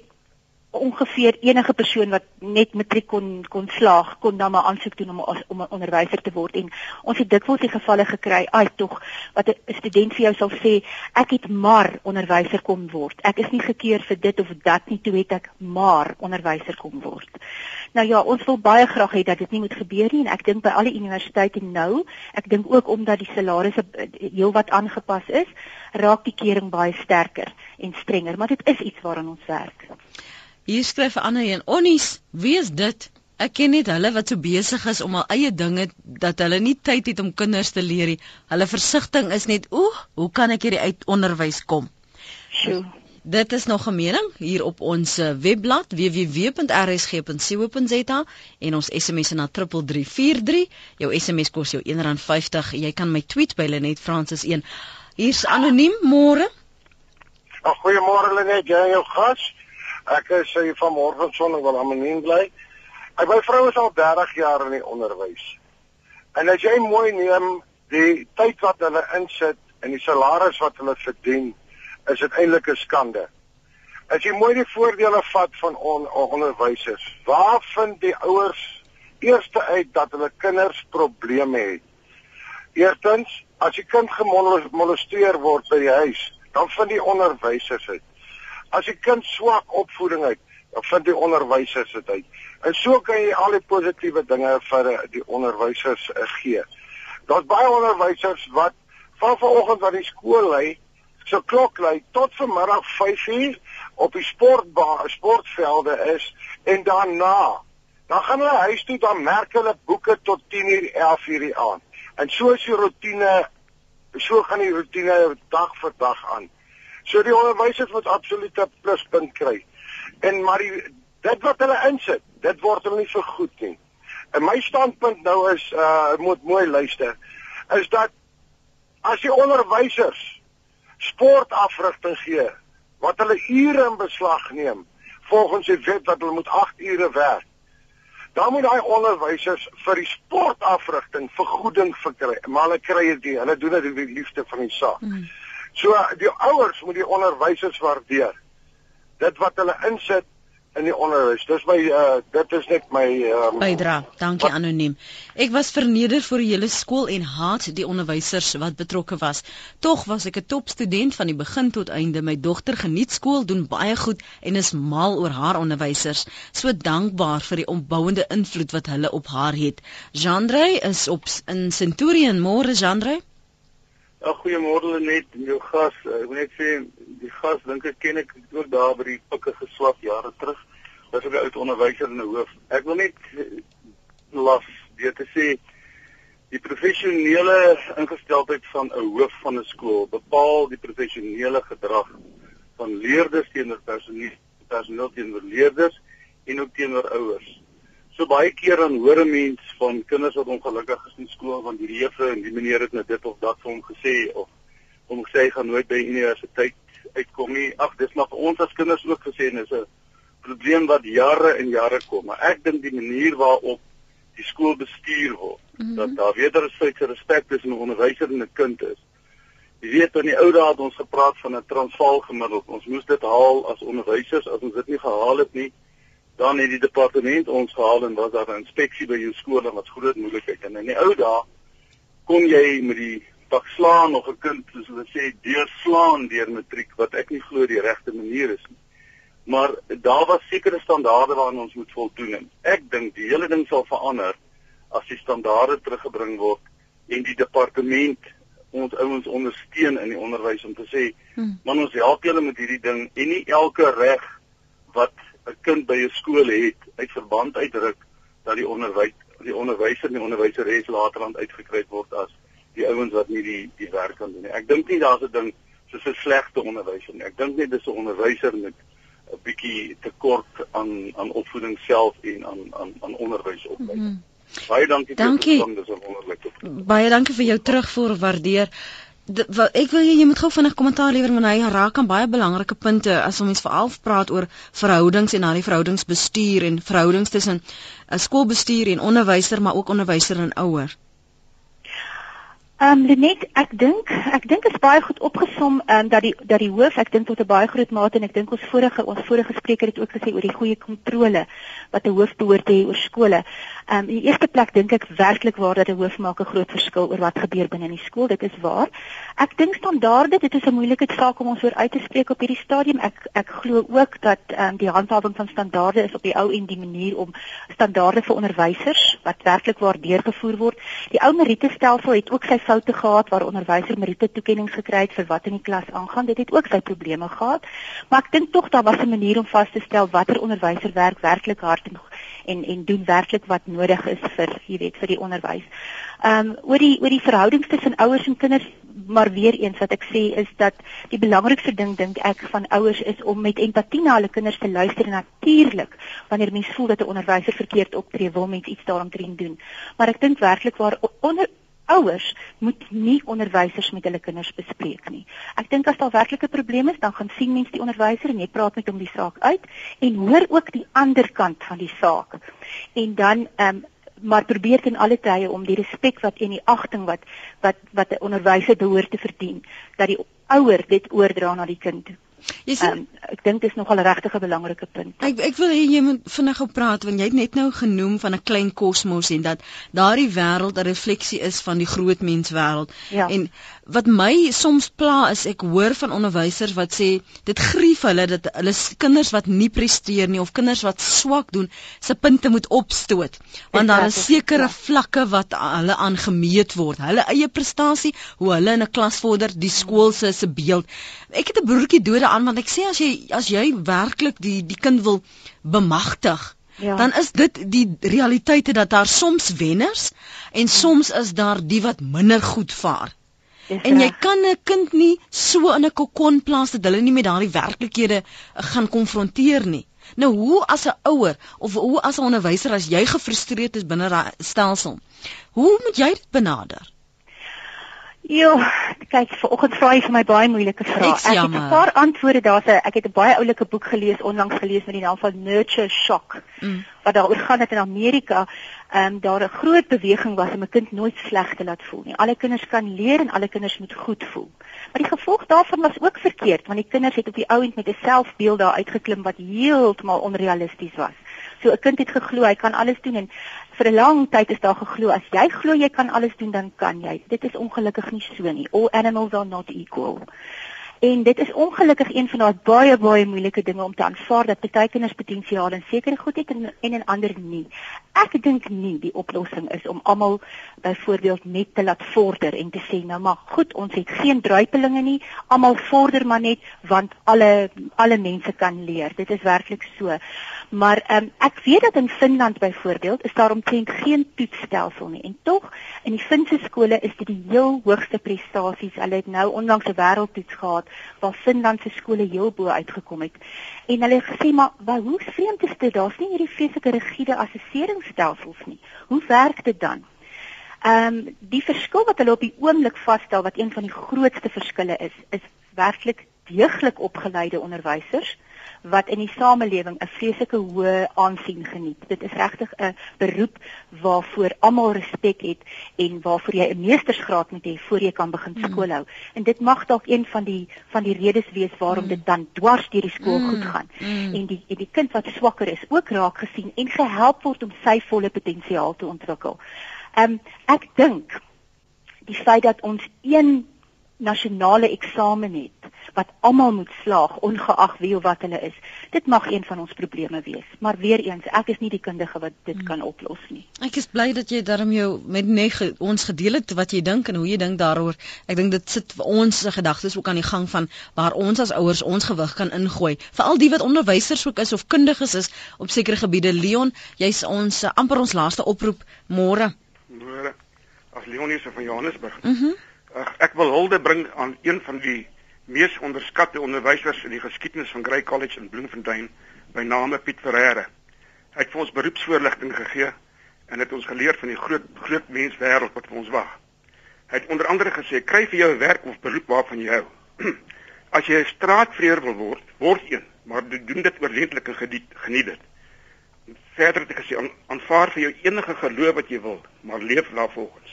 ongeveer enige persoon wat net matriek kon kon slaag kon dan maar aansoek doen om om 'n onderwyser te word. En ons het dikwels die gevalle gekry ai tog wat 'n student vir jou sal sê ek het maar onderwyser kom word. Ek is nie gekeer vir dit of dat nie toe het ek maar onderwyser kom word. Nou ja ons wil baie graag hê dat dit nie moet gebeur nie en ek dink by alle universiteite nou ek dink ook omdat die salarisse eh, heelwat aangepas is raak die kering baie sterker en strenger maar dit is iets waaraan ons werk Hier skryf Anne en Onnies, wie is dit? Ek ken net hulle wat so besig is om al eie dinge dat hulle nie tyd het om kinders te leer nie. Hulle versigtiging is net, "Oeh, hoe kan ek hierdie uit onderwys kom?" Sjoe. Dit is nog 'n mening hier op ons eh, webblad www.rsg.co.za en ons SMS na 3343. Jou SMS kos jou R1.50. Jy kan my tweet by Lenet Francis 1. Hier's anoniem môre. Goeiemôre Lenet, jy en jou gas. Ek is sy van môreson wil anoniem bly. Ek my vrou is al 30 jaar in die onderwys. En as jy mooi neem die tyd wat hulle insit en die salaris wat hulle verdien, is dit eintlik 'n skande. As jy mooi die voordele vat van on, on, onderwysers, waar vind die ouers eerste uit dat hulle kinders probleme het? Eerstens, as die kind gemolesteer word by die huis, dan vind die onderwysers dit. As 'n kind swak opvoeding het, vind die onderwysers dit uit. En so kan jy al die positiewe dinge vir die onderwysers uh, gee. Daar's baie onderwysers wat van vanoggend aan die skool lê, so klok lê tot vanmiddag 5uur op die sportbaan, sportvelde is en daarna dan gaan hulle huis toe dan merk hulle boeke tot 10uur 11uur die aand. En so is die rotine so gaan die rotine dag vir dag aan. So die onderwysers moet absoluut 'n pluspunt kry. En maar die dit wat hulle insit, dit word hulle nie vergoed nie. En my standpunt nou is uh moet mooi luister, is dat as die onderwysers sportafrigting gee wat hulle ure in beslag neem volgens die wet wat hulle moet 8 ure werk dan moet daai onderwysers vir die sportafrigting vergoeding verkry maar hulle kry dit hulle doen dit uit liefde van die saak mm. So die ouers moet die onderwysers waardeer. Dit wat hulle insit in die onderwys. Dis my uh dit is net my um, bydra. Dankie anoniem. Ek was verneder vir die hele skool en haat die onderwysers wat betrokke was. Tog was ek 'n topstudent van die begin tot einde. My dogter geniet skool, doen baie goed en is mal oor haar onderwysers. So dankbaar vir die opbouende invloed wat hulle op haar het. Jandrey is op in Centurion. Môre Jandrey. Ja, goeiemôre net jou gas. Ek wil net sê die gas dink ek ken ek ook daar by die pikke geswat jare terug. Was ook 'n oud onderwyser in 'n hoof. Ek wil net las deur te sê die professionele ingesteldheid van 'n hoof van 'n skool bepaal die professionele gedrag van leerders teenoor personeel, personeel teenoor leerders en ook teenoor ouers. So baie keer dan hoor 'n mens van kinders wat ongelukkig is in skool want die juffrou en die meneer het net dit of dat vir hom gesê of hom gesê hy gaan nooit by universiteit uitkom nie. Ag, dis maar vir ons as kinders ook gesê en is 'n probleem wat jare en jare kom. Maar ek dink die manier waarop die skool bestuur word, mm -hmm. dat daar wederzijds respek tussen 'n onderwyser en 'n kind is. Jy weet in die ou dae het ons gepraat van 'n transvaal gemiddeld. Ons moes dit haal as onderwysers as ons dit nie gehaal het nie dan het die departement ons gehaal en was daar 'n inspeksie by jou skool en wat groot moeilikheid en in die ou dae kon jy met die pak slaan of 'n kind soos hulle sê deurslaan deur matriek wat ek nie glo die regte manier is nie maar daar was sekere standaarde waaraan ons moet voldoen en ek dink die hele ding sal verander as die standaarde teruggebring word en die departement ons ouens ondersteun in die onderwys om te sê hmm. man ons help julle met hierdie ding en nie elke reg wat 'n kind by 'n skool het uit verband uitdruk dat die onderwys die onderwyser en die onderwyseres laterand uitgekry word as die ouens wat nie die die werk kan doen nie. Ek dink nie daar's 'n ding soos 'n slegte onderwyser nie. Ek dink net dis 'n onderwyser met 'n bietjie tekort aan aan opvoeding self en aan aan aan onderwysopleiding. Mm -hmm. Baie dankie, dankie. vir die wonderlike. Baie dankie vir jou terugvoer waardeer wat ek wil jy moet gou vinnig kommentaar lewer want hy raak aan baie belangrike punte as ons veral praat oor verhoudings en al die verhoudingsbestuur en verhoudings tussen uh, skoolbestuur en onderwyser maar ook onderwyser en ouer. Ehm um, Lenet, ek dink ek dink dit is baie goed opgesom ehm um, dat die dat die hoof ek dink tot 'n baie groot mate en ek dink ons vorige ons vorige spreker het ook gesê oor die goeie kontrole wat 'n hoof behoort te hê oor skole. Ehm um, in die eerste plek dink ek werklik waar dat 'n hoof maak 'n groot verskil oor wat gebeur binne in die skool. Dit is waar. Ek dink standaarde, dit is 'n moeilike saak om ons oor uit te spreek op hierdie stadium. Ek ek glo ook dat ehm um, die handhawing van standaarde is op die ou en die manier om standaarde vir onderwysers wat werklik waar deurgevoer word. Die ou meriete stelsel het ook sy foute gehad waar onderwysers meriete toekenning gekry het vir wat in die klas aangaan. Dit het ook sy probleme gehad. Maar ek dink tog daar was 'n manier om vas te stel watter onderwyser werk werklik hard en en en doen werklik wat nodig is vir jy weet vir die onderwys. Ehm um, oor die oor die verhoudings tussen ouers en kinders maar weer eens wat ek sê is dat die belangrikste ding dink ek van ouers is om met empatie na hulle kinders te luister natuurlik wanneer mens voel dat 'n onderwyser verkeerd optree wil mens iets daaromtrent doen. Maar ek dink werklik waar onder ouers moet nie onderwysers met hulle kinders bespreek nie. Ek dink as daar werklike probleme is, dan gaan sien mense die onderwyser en jy praat met hom die saak uit en hoor ook die ander kant van die saak. En dan ehm um, maar probeer ten alle tye om die respek wat en die agting wat wat wat 'n onderwyser behoort te verdien, dat die ouer dit oordra na die kind. Jy sien, um, ek dink dit is nogal 'n regtig belangrike punt. Ek ek wil hê jy moet vinnig op praat want jy het net nou genoem van 'n klein kosmos en dat daardie wêreld 'n refleksie is van die groot menswêreld. Ja. En wat my soms pla is ek hoor van onderwysers wat sê dit grief hulle dat hulle kinders wat nie presteer nie of kinders wat swak doen se punte moet opstoot want daar is sekere ja. vlakke wat hulle aangemeet word hulle eie prestasie hoe hulle in 'n klas vorder die skool se se beeld ek het 'n broertjie dode aan want ek sê as jy as jy werklik die die kind wil bemagtig Ja. dan is dit die realiteite dat daar soms wenners en soms is daar die wat minder goed vaar. En jy kan 'n kind nie so in 'n kokon plaas dat hulle nie met daardie werklikhede eh, gaan konfronteer nie. Nou hoe as 'n ouer of hoe as 'n onderwyser as jy gefrustreerd is binne daai stelsel, hoe moet jy dit benader? Ja, kyk, vanoggend vra jy vir my baie moeilike vrae. Ek's Ek het. 'n paar antwoorde daar's 'n ek het 'n baie oulike boek gelees, onlangs gelees met die naam van Nurture Shock. Mm. Wat daaroor gaan dat in Amerika ehm um, daar 'n groot beweging was om 'n kind nooit sleg te laat voel nie. Alle kinders kan leer en alle kinders moet goed voel. Maar die gevolg daarvan was ook verkeerd, want die kinders het op die ou end met 'n selfbeeld daar uitgeklim wat heeltemal onrealisties was. So 'n kind het geglo hy kan alles doen en vir 'n lang tyd is daar geglo as jy glo jy kan alles doen dan kan jy. Dit is ongelukkig nie so nie. All animals are not equal. En dit is ongelukkig een van daai baie baie moeilike dinge om te aanvaar dat baie kinders potensiaal in sekere goed het en en in ander nie. Ek dink nie die oplossing is om almal byvoorbeeld net te laat vorder en te sê nou maar goed, ons het geen druipelinge nie, almal vorder maar net want alle alle mense kan leer. Dit is werklik so. Maar ehm ek weet dat in Finland byvoorbeeld is daar omtrent geen toetsstelsel nie en tog in die Finse skole is dit die heel hoogste prestasies. Hulle het nou onlangs 'n wêreldtoets gehad waar Finland se skole heel bo uitgekom het. En hulle het gesê maar "Wel, hoe vreemd is dit? Daar's nie hierdie vreeslike rigiede assesseringsstelsels nie. Hoe werk dit dan? Ehm um, die verskil wat hulle op die oomblik vasstel wat een van die grootste verskille is, is werklik deeglik opgeleide onderwysers wat in die samelewing 'n vreeslike hoë aansien geniet. Dit is regtig 'n beroep waarvoor almal respek het en waarvoor jy 'n meestersgraad moet hê voor jy kan begin skool hou. En dit mag dalk een van die van die redes wees waarom dit dan dwars deur die skool goed gaan. En die en die kind wat swakker is ook raak gesien en gehelp word om sy volle potensiaal te ontwikkel. Ehm um, ek dink die feit dat ons een nasionale eksamen het wat almal moet slaag ongeag wie of wat hulle is. Dit mag een van ons probleme wees, maar weer eens, ek is nie die kundige wat dit kan oplos nie. Ek is bly dat jy daarom jou met net ge, ons gedeel het wat jy dink en hoe jy dink daaroor. Ek dink dit sit vir ons se gedagtes ook aan die gang van waar ons as ouers ons gewig kan ingooi. Veral die wat onderwysers ook is of kundiges is op sekere gebiede. Leon, jy's ons amper ons laaste oproep môre. Môre as Leonie se van Johannesburg. Mhm. Mm Ag, ek wil hulde bring aan een van die mees onderskatte onderwysers in die geskiedenis van Grey College in Bloemfontein by name Piet Ferreira. Hy het vir ons beroepsvoorligting gegee en het ons geleer van die groot groot menswêreld wat vir ons wag. Hy het onder andere gesê: "Kry vir jou 'n werk of beroep waarvan jy hou. As jy 'n straatvreer wil word, word een, maar doen dit oordentlike geniet, geniet dit." Verder het hy gesê: "Aan- "Aanvaar vir jou enige geloof wat jy wil, maar leef daarvolgens."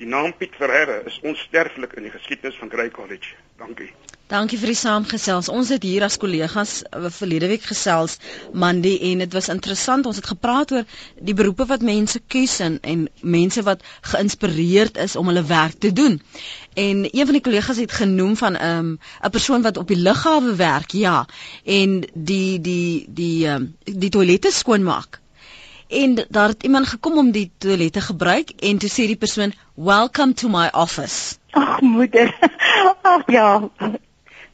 Die naam Piet Ferreira is onsterflik in die geskiedenis van Grey College. Dankie. Dankie vir die saamgesels. Ons het hier as kollegas uh, verlede week gesels Mandy en dit was interessant. Ons het gepraat oor die beroepe wat mense kies en, en mense wat geïnspireerd is om hulle werk te doen. En een van die kollegas het genoem van 'n um, 'n persoon wat op die lughawe werk, ja, en die die die um, die toilette skoonmaak. En daar het iemand gekom om die toilette gebruik en toe sê die persoon, "Welcome to my office." Ag moeder. Ag ja.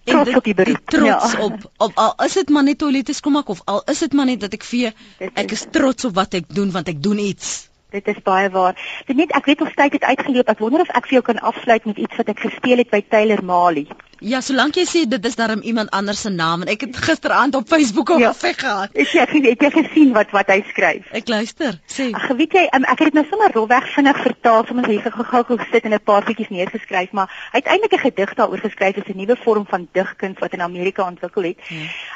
Trots op die beroep. Die trots ja. op op al is dit maar net toilette skoonmaak of al is dit maar net dat ek vee, ek is trots op wat ek doen want ek doen iets. Dit is baie waar. Dit net ek weet of tyd het uitgeloop. Ek wonder of ek vir jou kan afsluit met iets wat ek gespeel het by Taylor Mali. Ja, solank jy sê dit is darm iemand anders se naam en ek het gisteraand op Facebook al Ja. gesê gehad. Het jy het gesien wat wat hy skryf? Ek luister. Sê. Ag, weet jy, um, ek het dit nou sommer rolweg vinnig vertaal, sommer hier gou-gou gesit en 'n paar bietjies neergeskryf, maar hy het eintlik 'n gedig daaroor geskryf, dis 'n nuwe vorm van digkuns wat in Amerika ontwikkel het.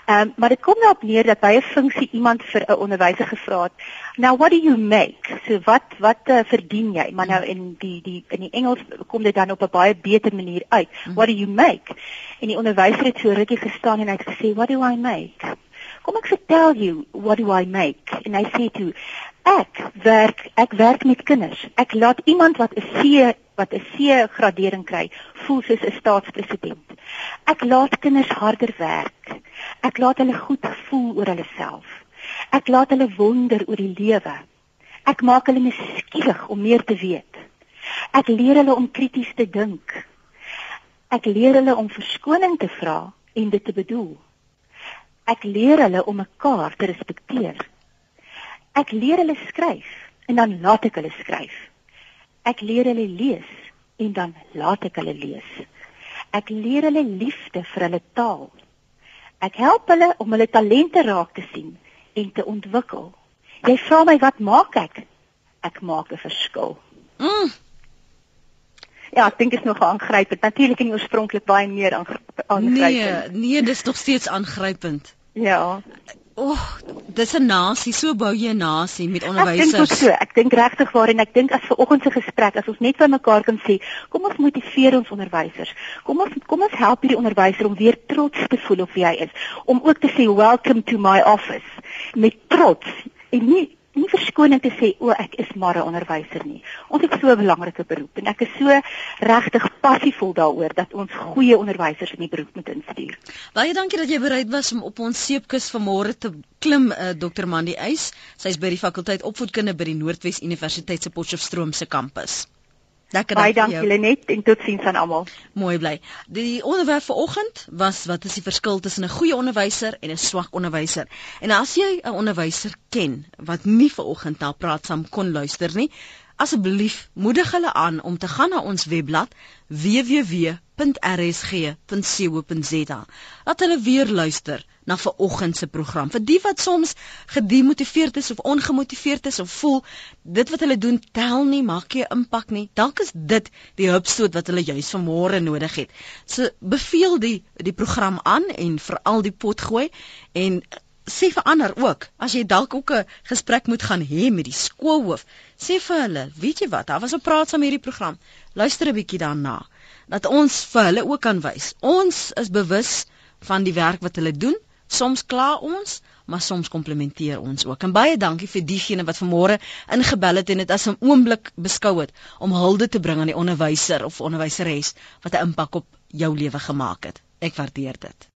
Ehm, um, maar dit kom daarop neer dat by 'n funksie iemand vir 'n onderwyser gevra het, "Now what do you make?" So wat wat uh, verdien jy? Maar nou in die die in die Engels kom dit dan op 'n baie beter manier uit. What do you make? En die onderwyser het so rukkie gestaan en hy het gesê, "What do I make?" Kom ek vertel jou, what do I make? En hy sê toe, ek werk ek werk met kinders. Ek laat iemand wat 'n C wat 'n C gradering kry, voel soos 'n staatspresident. Ek laat kinders harder werk. Ek laat hulle goed voel oor hulle self. Ek laat hulle wonder oor die lewe. Ek maak hulle nuuskierig om meer te weet. Ek leer hulle om krities te dink. Ek leer hulle om verskoning te vra en dit te bedoel. Ek leer hulle om mekaar te respekteer. Ek leer hulle skryf en dan laat ek hulle skryf. Ek leer hulle lees en dan laat ek hulle lees. Ek leer hulle liefde vir hulle taal. Ek help hulle om hulle talente raak te sien en te ontwikkel. Jy vra my wat maak ek? Ek maak 'n verskil. Mm. Ja, ek dink dit is nog aangrypend. Natuurlik en oorspronklik baie meer aangrypend. Nee, nee, dis nog steeds aangrypend. Ja. Oh, dis 'n nasie, so bou jy 'n nasie met onderwysers. Ek dink so, ek dink regtig waar en ek dink as ver oggend se gesprek as ons net by mekaar kan sê, kom ons motiveer ons onderwysers. Kom ons kom ons help hierdie onderwyser om weer trots te voel op wie hy is, om ook te sê welcome to my office met trots en nie nie verskoning te sê o ek is maar 'n onderwyser nie. Ons het so 'n belangrike beroep en ek is so regtig passievol daaroor dat ons goeie onderwysers in die beroep moet instuur. Baie dankie dat jy bereid was om op ons seepkus vanmôre te klim uh, Dr. Mandy Eis. Sy's by die fakulteit opvoedkunde by die Noordwes Universiteit se Potchefstroom se kampus. Lekker dag. Baie dankie Lenet en totsiens aan almal. Mooi bly. Die onderwerp vanoggend was wat is die verskil tussen 'n goeie onderwyser en 'n swak onderwyser? En as jy 'n onderwyser ken wat nie vanoggend na praat saam kon luister nie, asseblief moedig hulle aan om te gaan na ons webblad www.rsg.co.za. Laat hulle weer luister na vanoggend se program. Vir die wat soms gedemotiveerd is of ongemotiveerd is of voel dit wat hulle doen tel nie, maak nie 'n impak nie. Dalk is dit die hulpstoot wat hulle juis vanmôre nodig het. So beveel die die program aan en veral die pot gooi en sê vir ander ook as jy dalk ook 'n gesprek moet gaan hê met die skoolhoof sê vir hulle weet jy wat daar was 'n praat saam hierdie program luister 'n bietjie daarna dat ons vir hulle ook kan wys ons is bewus van die werk wat hulle doen Soms kla ons, maar soms komplimenteer ons ook. En baie dankie vir diegene wat vanmôre ingebel het en dit as 'n oomblik beskou het om hulde te bring aan die onderwyser of onderwyseres wat 'n impak op jou lewe gemaak het. Ek waardeer dit.